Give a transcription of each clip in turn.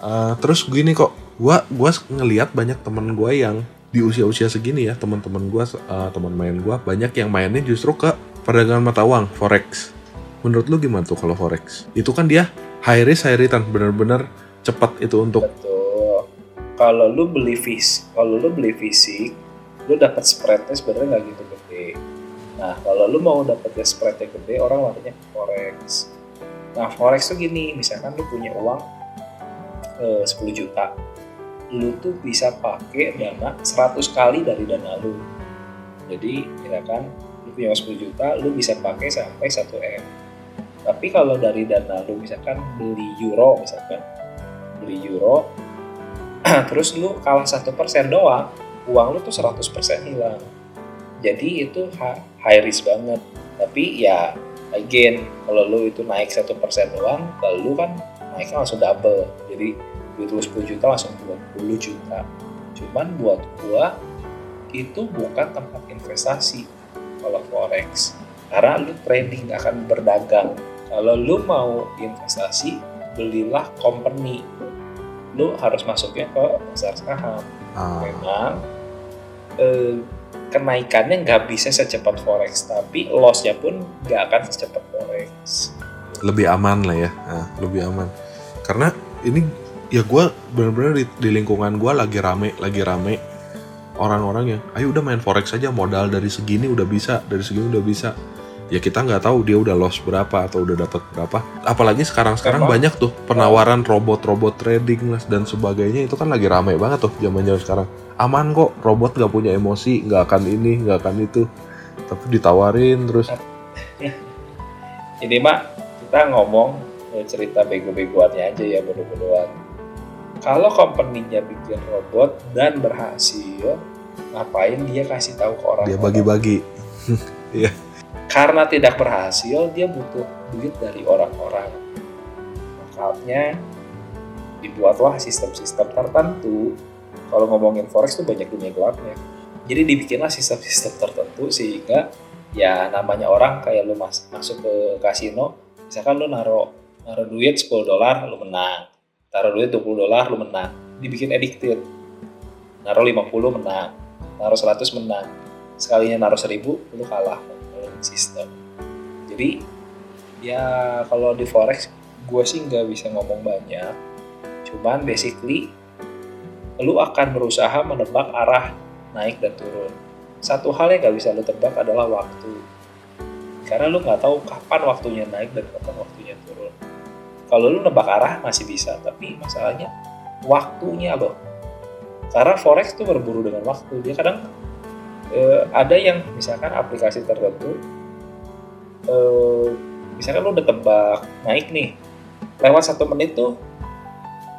Uh, terus gini kok, gua gua ngelihat banyak temen gua yang di usia-usia segini ya teman-teman gua uh, teman main gua banyak yang mainnya justru ke perdagangan mata uang forex. Menurut lu gimana tuh kalau forex? Itu kan dia high risk high return bener-bener cepat itu untuk. Kalau lu beli vis, kalau lu beli fisik, lu dapat spreadnya sebenarnya nggak gitu gede. Nah, kalau lu mau dapetnya spreadnya gede, orang larinya ke forex. Nah, forex tuh gini, misalkan lu punya uang eh, 10 juta, lu tuh bisa pakai dana 100 kali dari dana lu. Jadi, misalkan lu punya uang 10 juta, lu bisa pakai sampai 1 M. Tapi kalau dari dana lu misalkan beli euro misalkan, beli euro, terus lu kalah satu persen doang, uang lu tuh 100% hilang. Jadi itu high risk banget. Tapi ya again kalau lu itu naik satu persen doang, kalau lu kan naiknya langsung double. Jadi duit lu 10 juta langsung 20 juta. Cuman buat gua itu bukan tempat investasi kalau forex. Karena lu trading akan berdagang. Kalau lu mau investasi, belilah company lu harus masuknya ke pasar saham. Ah. Memang eh, kenaikannya nggak bisa secepat forex, tapi lossnya pun nggak akan secepat forex. Lebih aman lah ya, nah, lebih aman. Karena ini ya gue benar-benar di, di lingkungan gue lagi rame, lagi rame orang-orang yang, ayo udah main forex aja modal dari segini udah bisa, dari segini udah bisa ya kita nggak tahu dia udah loss berapa atau udah dapat berapa. Apalagi sekarang-sekarang banyak tuh penawaran robot-robot trading dan sebagainya itu kan lagi ramai banget tuh zaman-zaman sekarang. Aman kok, robot nggak punya emosi, nggak akan ini, nggak akan itu. Tapi ditawarin terus. Ini mak kita ngomong eh, cerita bego-begoannya aja ya bodoh-bodohan. Kalau company-nya bikin robot dan berhasil, ngapain dia kasih tahu ke orang? Dia bagi-bagi. Iya karena tidak berhasil dia butuh duit dari orang-orang makanya dibuatlah sistem-sistem tertentu kalau ngomongin forex tuh banyak dunia gelapnya jadi dibikinlah sistem-sistem tertentu sehingga ya namanya orang kayak lu mas masuk ke kasino misalkan lu naro naro duit 10 dolar lu menang. Taruh duit 20 dolar lu menang. Dibikin addicted. Naro 50 menang. Naro 100 menang. Sekalinya naro 1000 lu kalah sistem. Jadi ya kalau di forex gue sih nggak bisa ngomong banyak. Cuman basically lu akan berusaha menebak arah naik dan turun. Satu hal yang nggak bisa lu tebak adalah waktu. Karena lu nggak tahu kapan waktunya naik dan kapan waktunya turun kalau lu nebak arah masih bisa tapi masalahnya waktunya loh karena forex tuh berburu dengan waktu. Dia kadang eh, ada yang misalkan aplikasi tertentu eh, misalkan lo udah tebak naik nih lewat satu menit tuh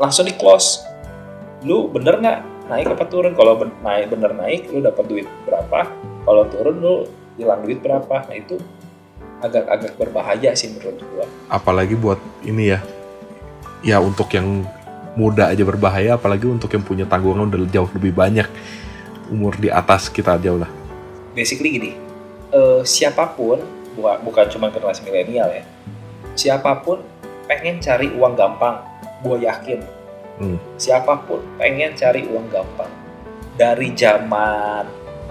langsung di close lu bener nggak naik apa turun? Kalau naik bener naik lu dapat duit berapa? Kalau turun lu hilang duit berapa? Nah itu agak-agak berbahaya sih menurut gua apalagi buat ini ya ya untuk yang muda aja berbahaya apalagi untuk yang punya tanggungan udah jauh lebih banyak umur di atas kita jauh lah. Basically gini, uh, siapa pun bukan bukan cuma generasi milenial ya, siapa pun pengen cari uang gampang, gue yakin. Hmm. Siapa pun pengen cari uang gampang. Dari zaman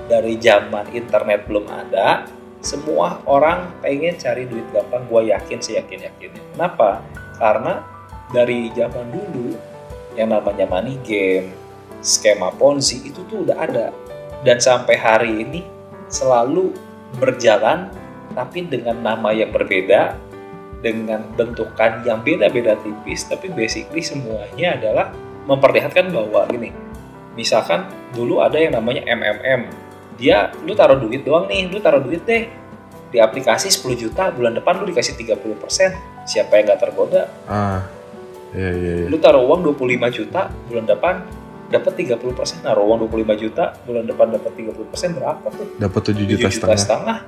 dari zaman internet belum ada, semua orang pengen cari duit gampang. Gue yakin sih yakin yakinnya. Kenapa? Karena dari zaman dulu yang namanya money game, skema ponzi itu tuh udah ada dan sampai hari ini selalu berjalan tapi dengan nama yang berbeda dengan bentukan yang beda-beda tipis tapi basically semuanya adalah memperlihatkan bahwa gini misalkan dulu ada yang namanya MMM dia lu taruh duit doang nih lu taruh duit deh di aplikasi 10 juta bulan depan lu dikasih 30% siapa yang gak tergoda ah iya iya, iya. lu taruh uang 25 juta bulan depan dapat 30 persen naruh uang 25 juta bulan depan dapat 30 persen berapa tuh dapat 7 juta, 7 juta setengah. setengah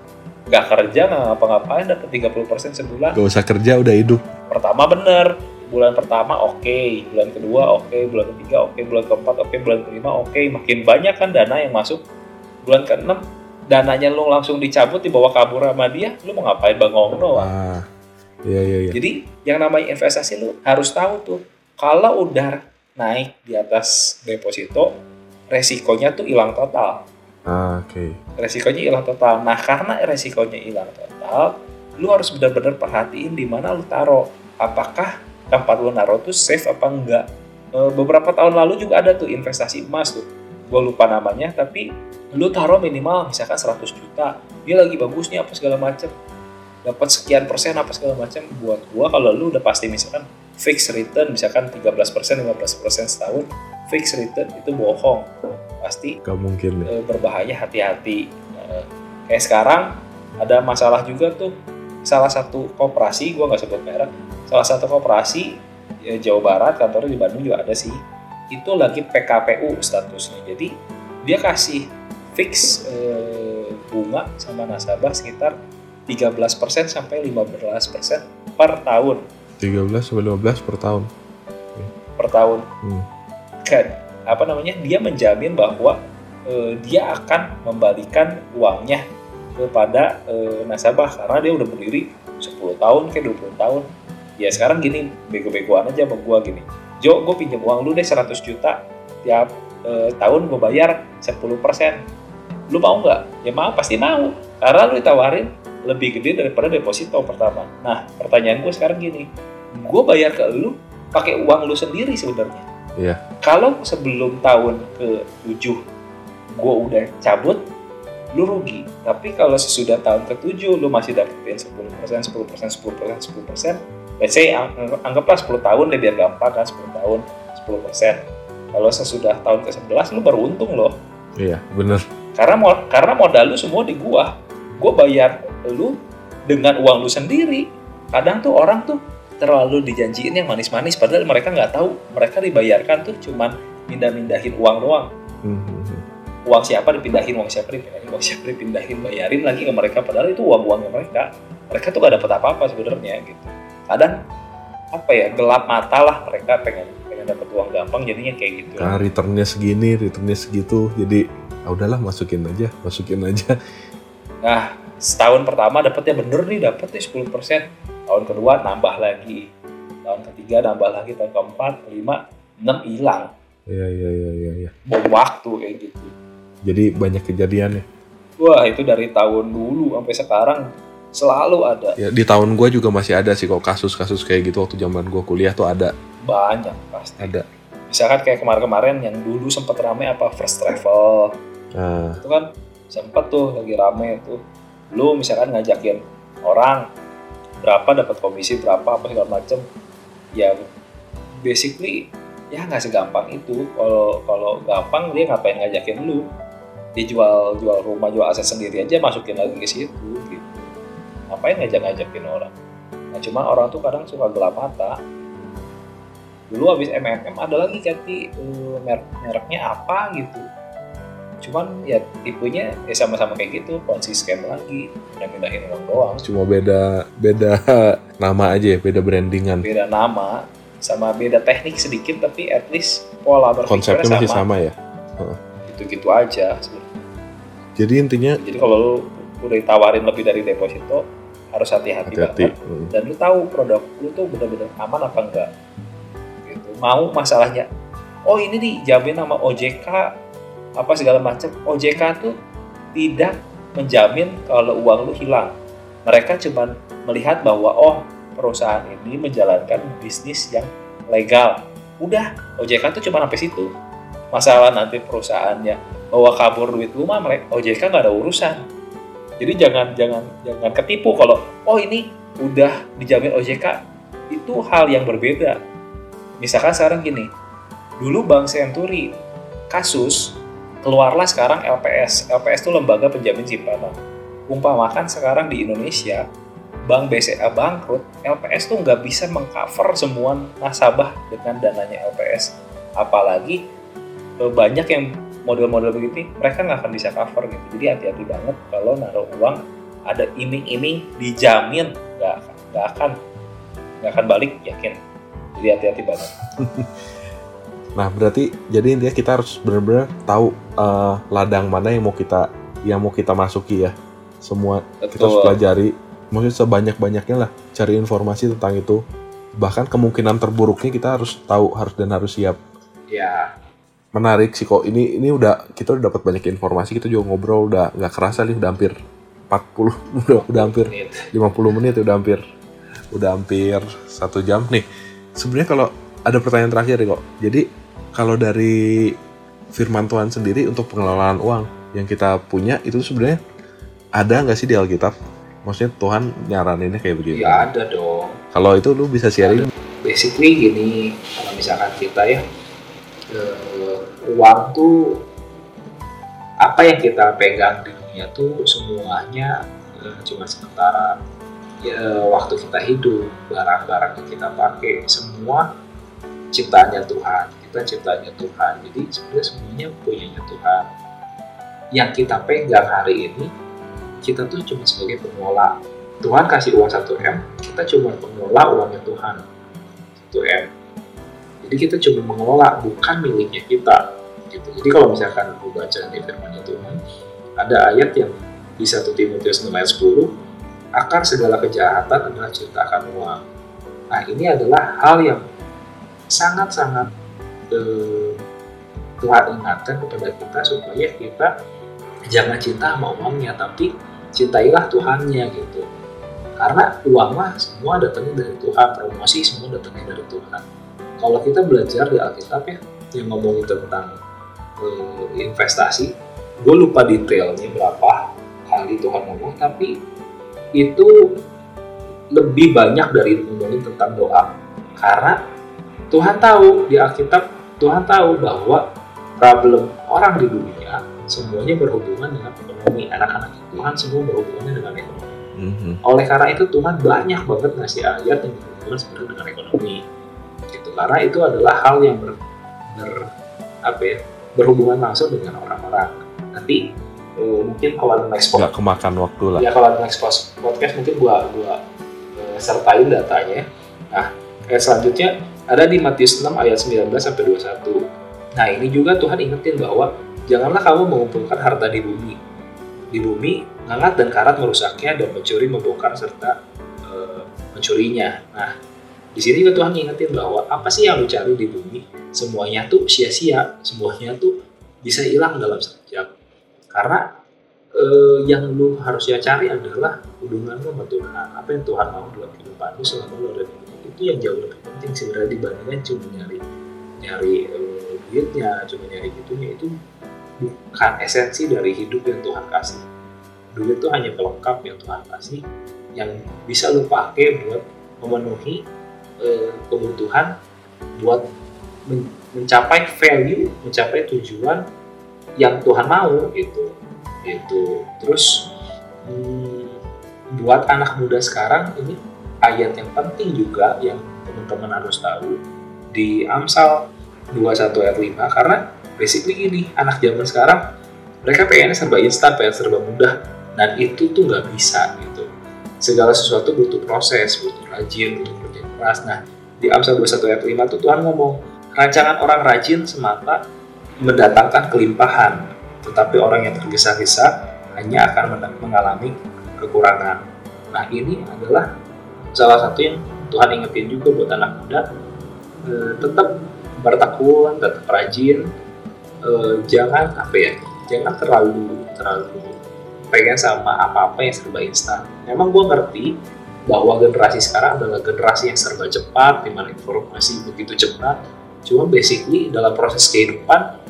nggak kerja nggak ngapa-ngapain dapat 30 persen sebulan gak usah kerja udah hidup pertama bener bulan pertama oke okay. bulan kedua oke okay. bulan ketiga oke okay. bulan keempat oke okay. bulan kelima oke okay. makin banyak kan dana yang masuk bulan keenam dananya lu langsung dicabut dibawa kabur sama dia lu mau ngapain bangong doang ah, iya, iya, iya. jadi yang namanya investasi lu harus tahu tuh kalau udah naik di atas deposito, resikonya tuh hilang total. Ah, oke. Resikonya hilang total. Nah, karena resikonya hilang total, lu harus benar-benar perhatiin di mana lu taruh. Apakah tempat lu naruh tuh safe apa enggak? E, beberapa tahun lalu juga ada tuh investasi emas tuh. Gue lupa namanya, tapi lu taruh minimal misalkan 100 juta. Dia lagi bagus nih apa segala macem. Dapat sekian persen apa segala macam. Buat gua kalau lu udah pasti misalkan fixed return misalkan 13 persen, 15 persen setahun, fixed return itu bohong. Pasti Gak mungkin eh, berbahaya hati-hati. Eh, kayak sekarang ada masalah juga tuh salah satu koperasi, gua nggak sebut merek, salah satu koperasi ya, Jawa Barat kantornya di Bandung juga ada sih. Itu lagi PKPU statusnya. Jadi dia kasih fix eh, bunga sama nasabah sekitar 13% sampai 15% per tahun 13 sampai 15 per tahun. per tahun Hmm. kan apa namanya dia menjamin bahwa eh, dia akan membalikan uangnya kepada eh, nasabah karena dia udah berdiri 10 tahun ke 20 tahun ya sekarang gini bego-begoan aja sama gua gini Jo gue pinjam uang lu deh 100 juta tiap eh, tahun gue bayar 10% lu mau nggak? Ya mau pasti mau. Karena lu ditawarin lebih gede daripada deposito pertama. Nah pertanyaan gue sekarang gini. Gue bayar ke lu pakai uang lu sendiri sebenarnya. Iya. kalau sebelum tahun ke 7 gue udah cabut lu rugi. Tapi kalau sesudah tahun ke 7 lu masih dapetin 10% 10% 10% 10% let's say ang- anggaplah 10 tahun deh biar gampang kan 10 tahun 10% kalau sesudah tahun ke 11 lu baru untung loh. Iya, bener. karena mo- karena modal lu semua di gua. Gua bayar lu dengan uang lu sendiri. Kadang tuh orang tuh terlalu dijanjiin yang manis-manis padahal mereka nggak tahu. Mereka dibayarkan tuh cuman mindah-mindahin uang doang. Hmm, hmm, hmm. uang siapa dipindahin uang siapa dipindahin uang siapa dipindahin bayarin lagi ke mereka padahal itu uang uangnya mereka. Mereka tuh gak dapat apa-apa sebenarnya gitu kadang apa ya gelap mata lah mereka pengen pengen dapat uang gampang jadinya kayak gitu Karena returnnya segini, returnnya segitu, jadi ah udahlah masukin aja, masukin aja. Nah, setahun pertama dapetnya bener nih, dapet nih 10%. Tahun kedua nambah lagi. Tahun ketiga nambah lagi, tahun keempat, kelima, enam hilang. Iya, iya, iya, iya. iya. Bom waktu kayak gitu. Jadi banyak kejadiannya. Wah, itu dari tahun dulu sampai sekarang selalu ada. Ya, di tahun gua juga masih ada sih kok kasus-kasus kayak gitu waktu zaman gua kuliah tuh ada, Banyak pasti. ada. Misalkan kayak kemarin-kemarin yang dulu sempet rame apa first travel. Nah, Itu kan sempet tuh lagi rame tuh. Lu misalkan ngajakin orang berapa dapat komisi berapa apa segala macem ya basically ya nggak segampang itu kalau kalau gampang dia ngapain ngajakin lu dia jual jual rumah jual aset sendiri aja masukin lagi ke situ ngapain ngajak ngajakin orang nah cuma orang tuh kadang suka gelap mata dulu habis MMM ada lagi ganti eh, merek mereknya apa gitu cuman ya tipenya ya sama-sama kayak gitu ponzi scam lagi pindah-pindahin uang doang cuma beda beda nama aja ya, beda brandingan. beda nama sama beda teknik sedikit tapi at least pola berpikirnya Konsepnya masih sama sama ya. gitu-gitu aja sebenarnya. Jadi intinya jadi kalau lu udah ditawarin lebih dari deposito harus hati-hati banget. Hmm. dan lu tahu produk lu tuh benar-benar aman apa enggak? Gitu. Mau masalahnya oh ini dijamin sama OJK apa segala macam OJK tuh tidak menjamin kalau uang lu hilang. Mereka cuma melihat bahwa oh perusahaan ini menjalankan bisnis yang legal. Udah OJK tuh cuma sampai situ. Masalah nanti perusahaannya bawa kabur duit lu mah mereka OJK nggak ada urusan jadi jangan jangan jangan ketipu kalau oh ini udah dijamin OJK itu hal yang berbeda. Misalkan sekarang gini, dulu Bank Senturi kasus keluarlah sekarang LPS. LPS itu lembaga penjamin simpanan. Umpamakan sekarang di Indonesia Bank BCA bangkrut, LPS tuh nggak bisa mengcover semua nasabah dengan dananya LPS. Apalagi eh, banyak yang model-model begini mereka nggak akan bisa cover gitu. Jadi hati-hati banget kalau naruh uang ada iming-iming dijamin nggak akan nggak akan nggak akan balik yakin. Jadi hati-hati banget. Nah, berarti jadi intinya kita harus benar-benar tahu eh, ladang mana yang mau kita yang mau kita masuki ya. Semua kita harus Betul. pelajari. Maksudnya sebanyak-banyaknya lah cari informasi tentang itu. Bahkan kemungkinan terburuknya kita harus tahu harus dan harus siap. ya menarik sih kok. Ini ini udah kita udah dapat banyak informasi kita juga ngobrol udah nggak kerasa nih udah hampir 40 udah udah hampir menit. 50 menit udah hampir udah hampir satu jam nih. Sebenarnya kalau ada pertanyaan terakhir nih kok. Jadi kalau dari firman Tuhan sendiri untuk pengelolaan uang yang kita punya itu sebenarnya ada nggak sih di Alkitab? Maksudnya Tuhan nyaraninnya kayak begitu ya ada dong. Kalau itu lu bisa sharing? Basically gini kalau misalkan kita ya eh, uang tuh apa yang kita pegang di dunia tuh semuanya eh, cuma sementara. Ya, waktu kita hidup barang-barang yang kita pakai semua ciptaannya Tuhan kita ciptaannya Tuhan. Jadi sebenarnya semuanya punyanya Tuhan. Yang kita pegang hari ini kita tuh cuma sebagai pengelola Tuhan kasih uang 1 M kita cuma pengelola uangnya Tuhan. 1 M. Jadi kita cuma mengelola bukan miliknya kita gitu. Jadi kalau misalkan lu baca di firmannya Tuhan ada ayat yang di 1 Timotius 6 ayat 10 akar segala kejahatan adalah ciptakan uang. Nah ini adalah hal yang sangat-sangat eh, Tuhan ingatkan kepada kita supaya kita jangan cinta sama uangnya tapi cintailah Tuhannya gitu. Karena uang mah semua datangnya dari Tuhan promosi semua datangnya dari Tuhan. Kalau kita belajar di Alkitab ya yang ngomongin tentang eh, investasi. Gue lupa detailnya berapa kali Tuhan ngomong tapi itu lebih banyak dari ngomongin tentang doa. Karena Tuhan tahu di Alkitab Tuhan tahu bahwa problem orang di dunia semuanya berhubungan dengan ekonomi. Anak-anak Tuhan semua berhubungannya dengan ekonomi. Mhm. oleh karena itu Tuhan banyak banget ngasih ayat yang berhubungan sebenarnya dengan ekonomi. Gitu. Karena itu adalah hal yang ber, ber- apa ya berhubungan langsung dengan orang-orang. Nanti eh, mungkin kalau next nggak podcast kemakan waktu lah. Ya kalau next pos- podcast mungkin gua gua eh, sertain datanya. Nah ayat selanjutnya ada di Matius 6 ayat 19 sampai 21 nah ini juga Tuhan ingetin bahwa janganlah kamu mengumpulkan harta di bumi. Di bumi ngangat dan karat merusaknya dan mencuri membongkar serta eh, mencurinya nah di sini juga Tuhan ngingetin bahwa apa sih yang lu cari di bumi semuanya tuh sia-sia semuanya tuh bisa hilang dalam sekejap karena eh, yang lu harusnya cari adalah hubungan lu sama Tuhan. Apa yang Tuhan mau dalam kehidupan lu selama lu ada di dunia itu yang jauh lebih penting sebenarnya dibandingkan cuma nyari nyari eh, duitnya cuma nyari gitunya. Itu bukan esensi dari hidup yang Tuhan kasih. Duit itu hanya pelengkap yang Tuhan kasih yang bisa lu pakai buat memenuhi eh, kebutuhan buat men- mencapai value mencapai tujuan yang Tuhan mau gitu. Itu terus hmm, buat anak muda sekarang ini ayat yang penting juga yang teman-teman harus tahu di Amsal 21 ayat 5 karena basically gini anak zaman sekarang mereka pengennya serba instan pengen serba mudah dan itu tuh nggak bisa gitu. Segala sesuatu butuh proses butuh rajin butuh keras nah di Amsal 21 ayat 5 tuh Tuhan ngomong rancangan orang rajin semata mendatangkan kelimpahan tetapi orang yang tergesa-gesa hanya akan men- mengalami kekurangan nah ini adalah salah satu yang Tuhan ingetin juga buat anak muda eh, tetap bertekun tetap rajin eh, jangan apa ya jangan terlalu terlalu pengen sama apa-apa yang serba instan. Memang gue ngerti bahwa generasi sekarang adalah generasi yang serba cepat, di mana informasi begitu cepat. Cuma basically dalam proses kehidupan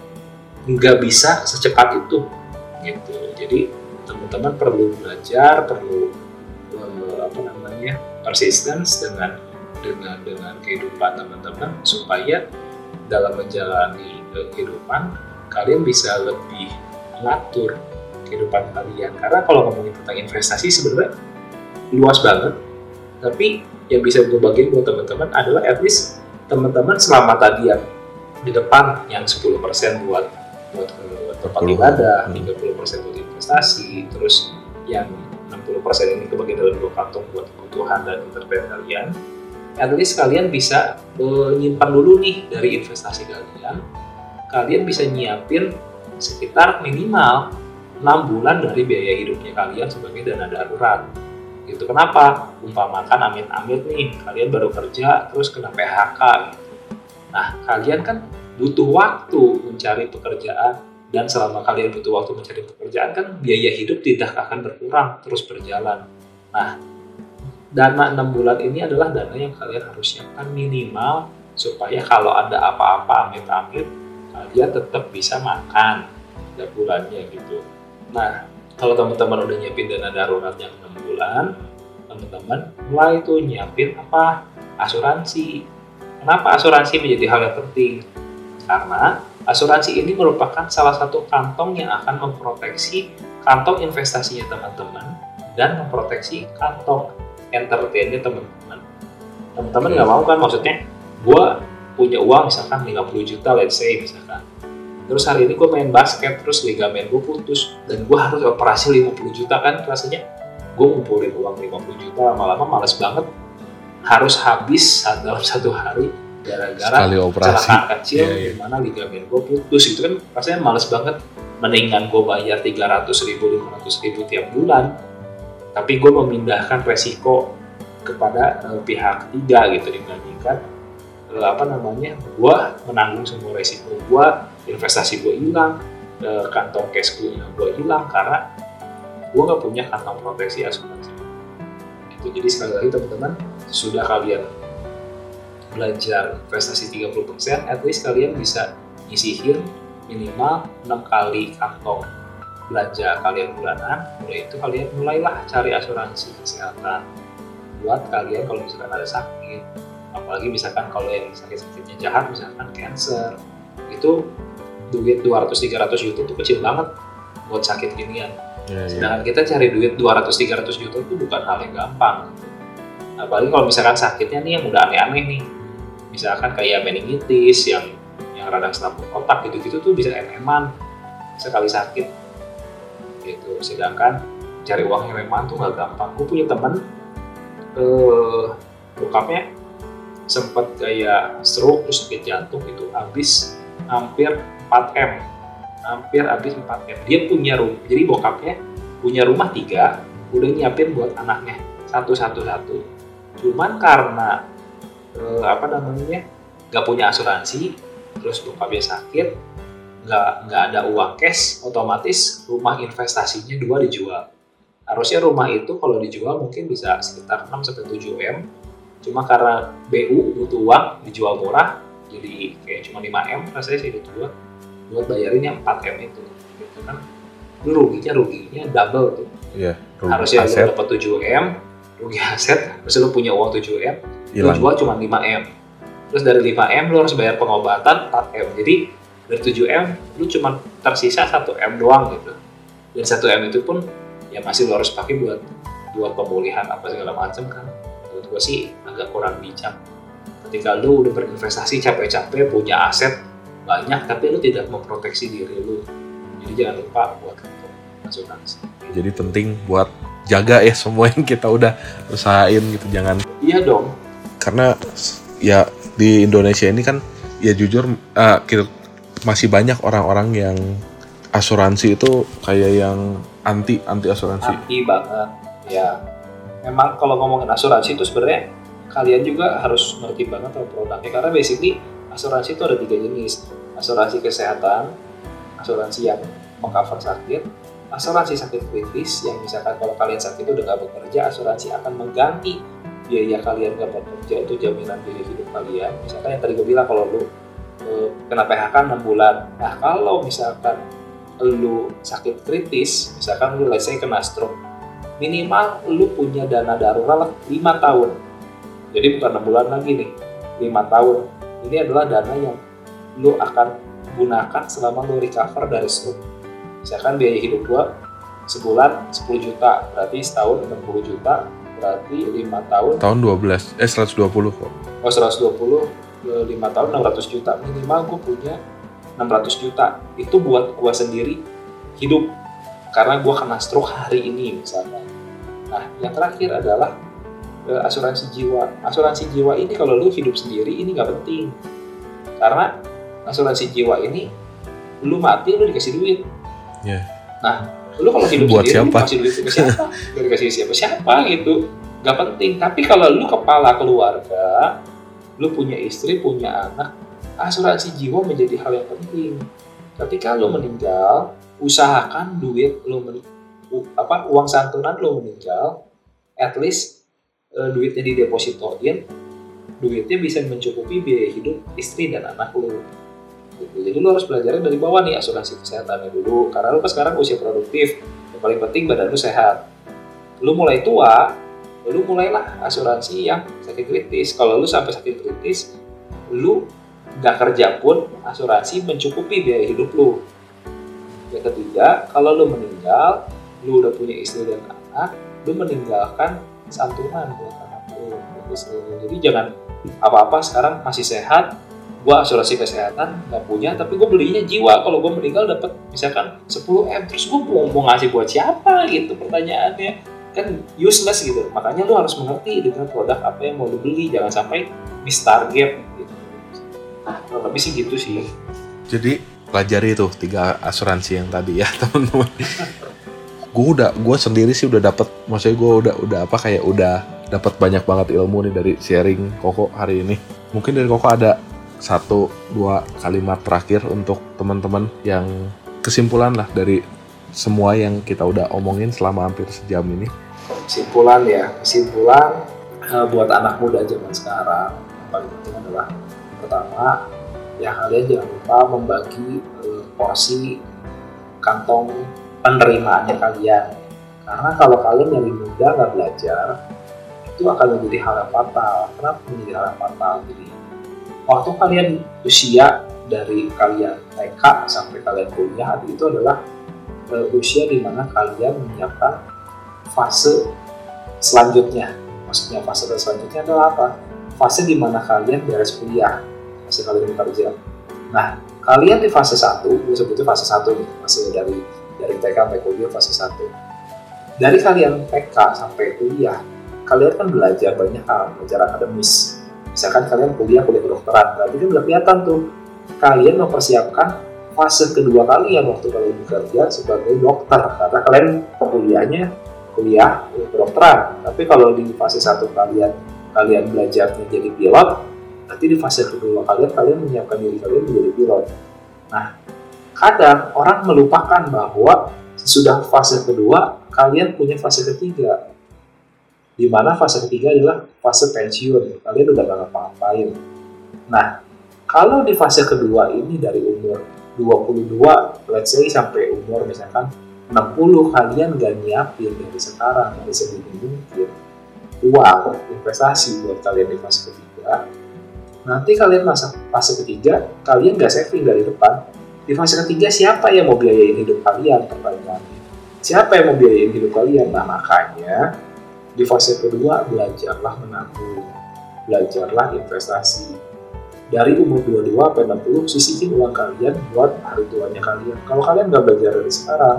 nggak bisa secepat itu, gitu. Jadi teman-teman perlu belajar, perlu eh, apa namanya persistence dengan dengan dengan kehidupan teman-teman supaya dalam menjalani eh, kehidupan kalian bisa lebih mengatur kehidupan kalian karena kalau ngomongin tentang investasi sebenarnya luas banget tapi yang bisa gue bagiin buat teman-teman adalah at least teman-teman selama tadi yang di depan yang 10% buat buat ke tempat 10. ibadah, Hmm. 30% buat investasi, terus yang 60% ini kebagi dalam dua kantong buat kebutuhan dan entertain kalian. At least kalian bisa menyimpan dulu nih dari investasi kalian. Kalian bisa nyiapin sekitar minimal 6 bulan dari biaya hidupnya kalian sebagai dana darurat. Gitu. Kenapa? Umpamakan amit-amit nih, kalian baru kerja terus kena PHK gitu. Nah, kalian kan butuh waktu mencari pekerjaan dan selama kalian butuh waktu mencari pekerjaan kan biaya hidup tidak akan berkurang terus berjalan. Nah, dana enam bulan ini adalah dana yang kalian harus siapkan minimal supaya kalau ada apa-apa amit-amit kalian tetap bisa makan tiap bulannya gitu. Nah, kalau teman-teman udah nyiapin dana darurat yang enam bulan, teman-teman mulai tuh nyiapin apa asuransi. Kenapa asuransi menjadi hal yang penting? Karena asuransi ini merupakan salah satu kantong yang akan memproteksi kantong investasinya teman-teman dan memproteksi kantong entertainnya teman-teman. Teman-teman nggak mau kan maksudnya gue punya uang misalkan 50 juta let's say misalkan terus hari ini gue main basket terus ligamen gue putus. Dan gue harus operasi 50 juta kan rasanya. Gue ngumpulin uang 50 juta lama-lama males banget. Harus habis dalam satu hari gara-gara kecelakaan kecil Iya, iya. di mana ligamen gue putus. Itu kan rasanya males banget. Mendingan gue bayar 300 ribu 500 ribu tiap bulan. Tapi gue memindahkan resiko kepada eh, pihak ketiga gitu dibandingkan eh, apa namanya gue menanggung semua resiko gue investasi gue hilang eh, kantong cash gue gue hilang karena gue nggak punya kantong proteksi asuransi itu jadi sekali lagi teman-teman sudah kalian belajar investasi 30% at least kalian bisa nyisihin minimal 6 kali kantong belanja kalian bulanan. Mulai itu kalian mulailah cari asuransi kesehatan buat kalian kalau misalkan ada sakit. Apalagi misalkan kalau yang sakit-sakitnya jahat misalkan cancer. Itu duit 200-300 juta itu kecil banget buat sakit ginian. Ya, ya. sedangkan kita cari duit 200-300 juta itu bukan hal yang gampang. Apalagi kalau misalkan sakitnya nih yang udah aneh-aneh nih. Misalkan kayak meningitis yang yang radang selaput otak gitu-gitu tuh bisa MM-an sekali sakit. Gitu. Sedangkan cari uang yang MM-an tuh nggak gampang. Gue punya temen eh bokapnya sempat kayak stroke terus sakit jantung gitu. Habis hampir 4 m. Hampir habis 4 m. Dia punya rumah jadi bokapnya punya rumah tiga udah nyiapin buat anaknya. Satu satu satu. Cuman karena eh, apa namanya nggak punya asuransi terus bokapnya sakit nggak nggak ada uang cash otomatis rumah investasinya dua dijual. Harusnya rumah itu kalau dijual mungkin bisa sekitar 6 sampai 7 m. Cuma karena BU butuh uang dijual murah jadi kayak cuma 5 m rasanya sih itu gua buat bayarin yang 4 m itu gitu kan. Lu ruginya ruginya double tuh. Iya, rugi harusnya aset. lu dapat 7 m rugi aset. Harusnya lu punya uang 7 m lu jual cuma 5 m. Terus dari 5 m lu harus bayar pengobatan 4 m. Jadi dari 7 m lu cuma tersisa 1 m doang gitu. Dan 1 m itu pun ya masih lu harus pakai buat buat pemulihan apa segala macam kan. Menurut gua sih agak kurang bijak. Ketika lu udah berinvestasi capek-capek punya aset banyak tapi lu tidak memproteksi diri lu. Jadi jangan lupa buat asuransi Jadi penting buat jaga ya semua yang kita udah usahain gitu jangan. Iya dong. Karena ya di Indonesia ini kan ya jujur eh, kita masih banyak orang-orang yang asuransi itu kayak yang anti anti asuransi. anti banget. Ya memang kalau ngomongin asuransi itu sebenarnya kalian juga harus ngerti banget sama produknya. Karena basically asuransi itu ada tiga jenis asuransi kesehatan asuransi yang mengcover sakit asuransi sakit kritis yang misalkan kalau kalian sakit udah nggak bekerja asuransi akan mengganti biaya kalian nggak bekerja itu jaminan biaya hidup kalian. Misalkan yang tadi gue bilang kalau lu eh, kena PHK 6 bulan. Nah kalau misalkan lu sakit kritis misalkan lu let's say kena stroke minimal lu punya dana darurat 5 tahun. Jadi bukan 6 bulan lagi nih 5 tahun. Ini adalah dana yang lu akan gunakan selama lu recover dari stroke. Misalkan biaya hidup gua sebulan 10 juta berarti setahun 60 juta berarti 5 tahun Tahun 12 eh 120 kok. oh 120 5 tahun 600 juta. Minimal gue punya 600 juta. Itu buat gue sendiri hidup. Karena gue kena stroke hari ini misalnya. Nah yang terakhir adalah eh, asuransi jiwa. Asuransi jiwa ini kalau lu hidup sendiri ini nggak penting. Karena asuransi jiwa ini lu mati lu dikasih duit Iya. nah lu kalau hidup Buat sendiri siapa? lu kasih duit ke siapa gak dikasih siapa siapa gitu nggak penting tapi kalau lu kepala keluarga lu punya istri punya anak asuransi jiwa menjadi hal yang penting. Ketika lo meninggal, usahakan duit lo men, u- apa uang santunan lo meninggal, at least eh, duitnya didepositoin, duitnya bisa mencukupi biaya hidup istri dan anak lo. Gitu. Jadi lo harus belajarnya dari bawah nih asuransi kesehatannya dulu, karena lo kan sekarang usia produktif, yang paling penting badan lo sehat. Lo mulai tua, lu mulailah asuransi yang sakit kritis. Kalau lu sampai sakit kritis, lu nggak kerja pun asuransi mencukupi biaya hidup lu. Yang ketiga, kalau lu meninggal, lu udah punya istri dan anak, lu meninggalkan santunan buat anak lu. lu. Jadi jangan apa-apa sekarang masih sehat, gua asuransi kesehatan nggak punya, tapi gue belinya jiwa. Kalau gue meninggal dapat misalkan 10 m, terus gue mau, mau ngasih buat siapa gitu pertanyaannya kan useless gitu. Makanya lu harus mengerti dengan produk apa yang mau lu beli, jangan sampai miss target gitu. Nah, lebih sih gitu sih. Jadi pelajari tuh tiga asuransi yang tadi ya teman-teman. gue udah gue sendiri sih udah dapet, maksudnya gue udah udah apa kayak udah dapat banyak banget ilmu nih dari sharing Koko hari ini. Mungkin dari Koko ada satu dua kalimat terakhir untuk teman-teman yang kesimpulan lah dari semua yang kita udah omongin selama hampir sejam ini. Kesimpulan ya, kesimpulan eh, buat anak muda zaman sekarang yang paling penting adalah pertama ya kalian jangan lupa membagi eh, porsi kantong penerimaannya kalian. Karena kalau kalian dari muda nggak belajar itu akan menjadi hal yang fatal. Kenapa menjadi hal yang fatal? Jadi waktu kalian usia dari kalian TK sampai kalian kuliah itu adalah eh, usia di mana kalian menyiapkan fase selanjutnya. Maksudnya fase selanjutnya adalah apa? Fase di mana kalian beres kuliah fase kalian bekerja nah kalian di fase 1 gue sebutnya fase 1 nih fase dari dari TK sampai kuliah fase 1 dari kalian TK sampai kuliah kalian kan belajar banyak hal belajar akademis misalkan kalian kuliah kuliah kedokteran berarti kan udah kelihatan tuh kalian mempersiapkan fase kedua kalian waktu kalian bekerja sebagai dokter karena kalian kuliahnya kuliah kedokteran. Tapi kalau di fase satu kalian kalian belajarnya jadi pilot nanti di fase kedua kalian kalian menyiapkan diri kalian menjadi pilot. Nah kadang orang melupakan bahwa sudah fase kedua kalian punya fase ketiga di mana fase ketiga adalah fase pensiun. Kalian udah gak ngapa-ngapain. Nah kalau di fase kedua ini dari umur 22 let's say sampai umur misalkan 60 kalian gak nyiapin dari sekarang. Dari sedini mungkin uang investasi buat kalian di fase ketiga. Nanti kalian masa fase ketiga kalian gak saving dari depan. Di fase ketiga siapa yang mau biayain hidup kalian? Pertanyaannya siapa yang mau biayain hidup kalian? Nah makanya di fase kedua belajarlah menabung belajarlah investasi. Dari umur 22 sampai 60 sisihin uang kalian buat hari tuanya kalian. Kalau kalian nggak belajar dari sekarang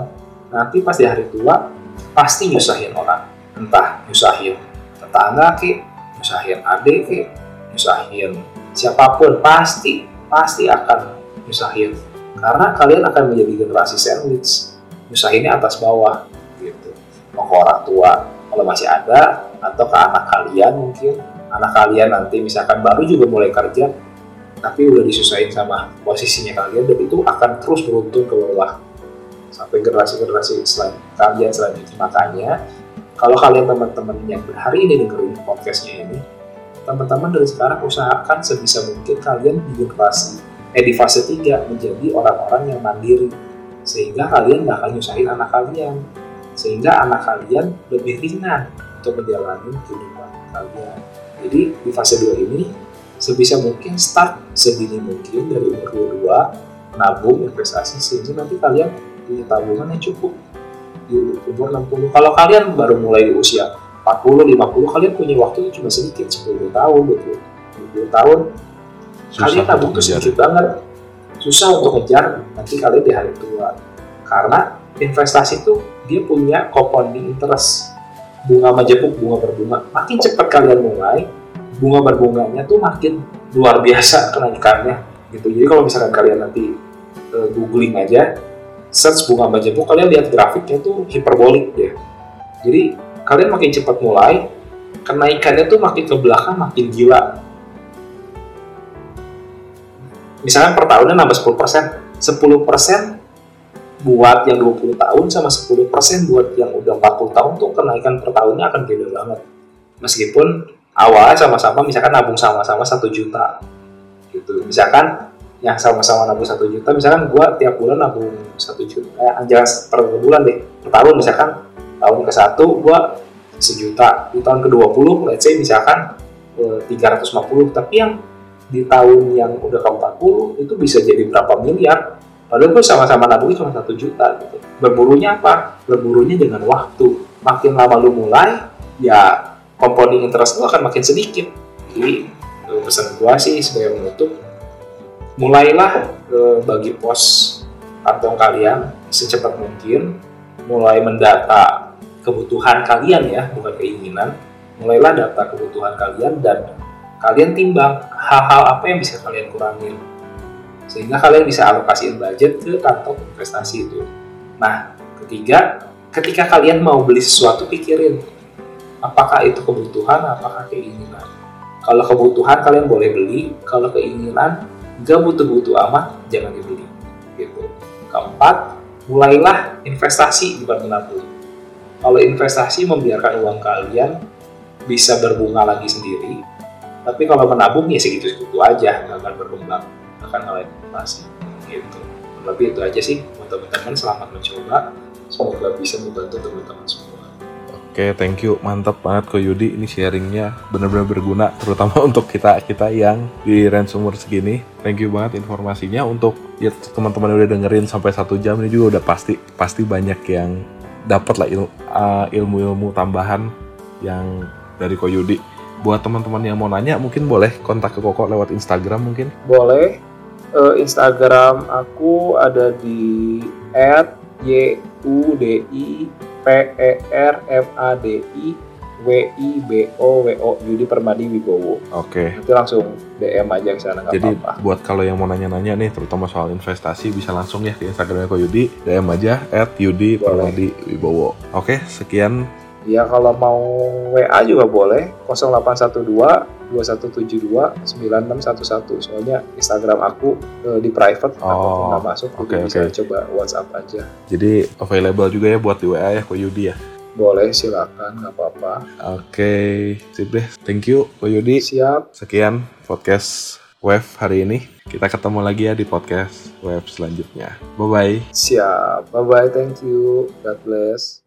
nanti pas di hari tua pasti nyusahin orang. Entah nyusahin tetangga ke nyusahin adik ke nyusahin siapa pun pasti pasti akan nyusahin. Karena kalian akan menjadi generasi sandwich. Nyusahinnya atas bawah gitu. Mau orang tua kalau masih ada atau ke anak kalian mungkin. Anak kalian nanti misalkan baru juga mulai kerja tapi udah disusahin sama posisinya kalian dan itu akan terus beruntun ke bawah. Sampai generasi-generasi selain kalian selanjutnya. Makanya kalau kalian teman-teman yang hari ini dengerin podcastnya ini teman-teman dari sekarang usahakan sebisa mungkin kalian di generasi eh di fase 3 menjadi orang-orang yang mandiri sehingga kalian gak akan nyusahin anak kalian sehingga anak kalian lebih ringan untuk menjalani kehidupan kalian. Jadi di fase 2 ini sebisa mungkin start sedini mungkin dari umur 22 nabung investasi sehingga nanti kalian punya tabungan yang cukup di umur 60 kalau kalian baru mulai di usia 40 50 kalian punya waktu cuma sedikit 10 tahun 20, 20 tahun. Susah kalian tabung ngejar. sedikit banget. Susah untuk ngejar nanti kalian di hari tua. Karena investasi itu dia punya compounding interest. Bunga majemuk bunga berbunga. Makin cepat kalian mulai bunga berbunganya tuh makin luar biasa kenaikannya gitu. Jadi kalau misalkan kalian nanti eh, googling aja search bunga majemuk kalian lihat grafiknya tuh hiperbolik ya. Jadi kalian makin cepat mulai kenaikannya tuh makin ke belakang makin gila. Misalkan per tahunnya nambah 10%, 10% buat yang 20 tahun sama 10% buat yang udah 40 tahun tuh kenaikan per tahunnya akan beda banget. Meskipun awalnya sama-sama misalkan nabung sama-sama 1 juta gitu. Misalkan yang sama-sama nabung 1 juta, misalkan gua tiap bulan nabung 1 juta, eh, jangan per bulan deh, per tahun misalkan tahun ke satu gua sejuta, di tahun ke-20 let's say misalkan eh, 350, tapi yang di tahun yang udah ke-40 itu bisa jadi berapa miliar Padahal gue sama-sama nabungnya cuma satu juta gitu. Berburunya apa? Berburunya dengan waktu. Makin lama lu mulai, ya compounding interest lu akan makin sedikit. Jadi pesan gue sih sebagai menutup, mulailah eh, bagi pos kantong kalian secepat mungkin, mulai mendata kebutuhan kalian ya, bukan keinginan. Mulailah data kebutuhan kalian dan kalian timbang hal-hal apa yang bisa kalian kurangin sehingga kalian bisa alokasiin budget ke kantong investasi itu. Nah, ketiga, ketika kalian mau beli sesuatu pikirin apakah itu kebutuhan, apakah keinginan. Kalau kebutuhan kalian boleh beli, kalau keinginan gak butuh-butuh amat, jangan dibeli. Gitu. Keempat, mulailah investasi bukan menabung. Kalau investasi membiarkan uang kalian bisa berbunga lagi sendiri, tapi kalau menabung ya segitu-segitu aja, nggak akan berkembang akan ngalahin inflasi gitu lebih itu aja sih buat teman-teman selamat mencoba semoga bisa membantu teman-teman semua Oke, thank you. Mantap banget kok Yudi. Ini sharingnya benar-benar berguna, terutama untuk kita kita yang di range umur segini. Thank you banget informasinya untuk ya teman-teman yang udah dengerin sampai satu jam ini juga udah pasti pasti banyak yang dapat lah il- uh, ilmu-ilmu tambahan yang dari Ko Yudi. Buat teman-teman yang mau nanya, mungkin boleh kontak ke Koko lewat Instagram mungkin. boleh Eh, Instagram aku ada di @yudi p e r m a d i w i b o w o Yudi Permadi Wibowo Oke. nanti langsung DM aja ke sana nggak Jadi apa-apa buat kalau yang mau nanya-nanya nih, terutama soal investasi, bisa langsung ya ke Instagramnya Ko Yudi, DM aja at Yudi Boleh. Permadi Wibowo. Oke, sekian. ya kalau mau WA juga boleh 0812 2172 9611 soalnya Instagram aku eh, di private Oh, aku nggak masuk oke, jadi bisa coba WhatsApp aja Jadi available juga ya buat di WA ya Ko Yudi ya. boleh silakan nggak apa-apa Oke, sip deh. Thank you Ko Yudi. siap Sekian podcast Wave hari ini. Kita ketemu lagi ya di podcast Wave selanjutnya. Bye-bye. siap bye bye thank you God bless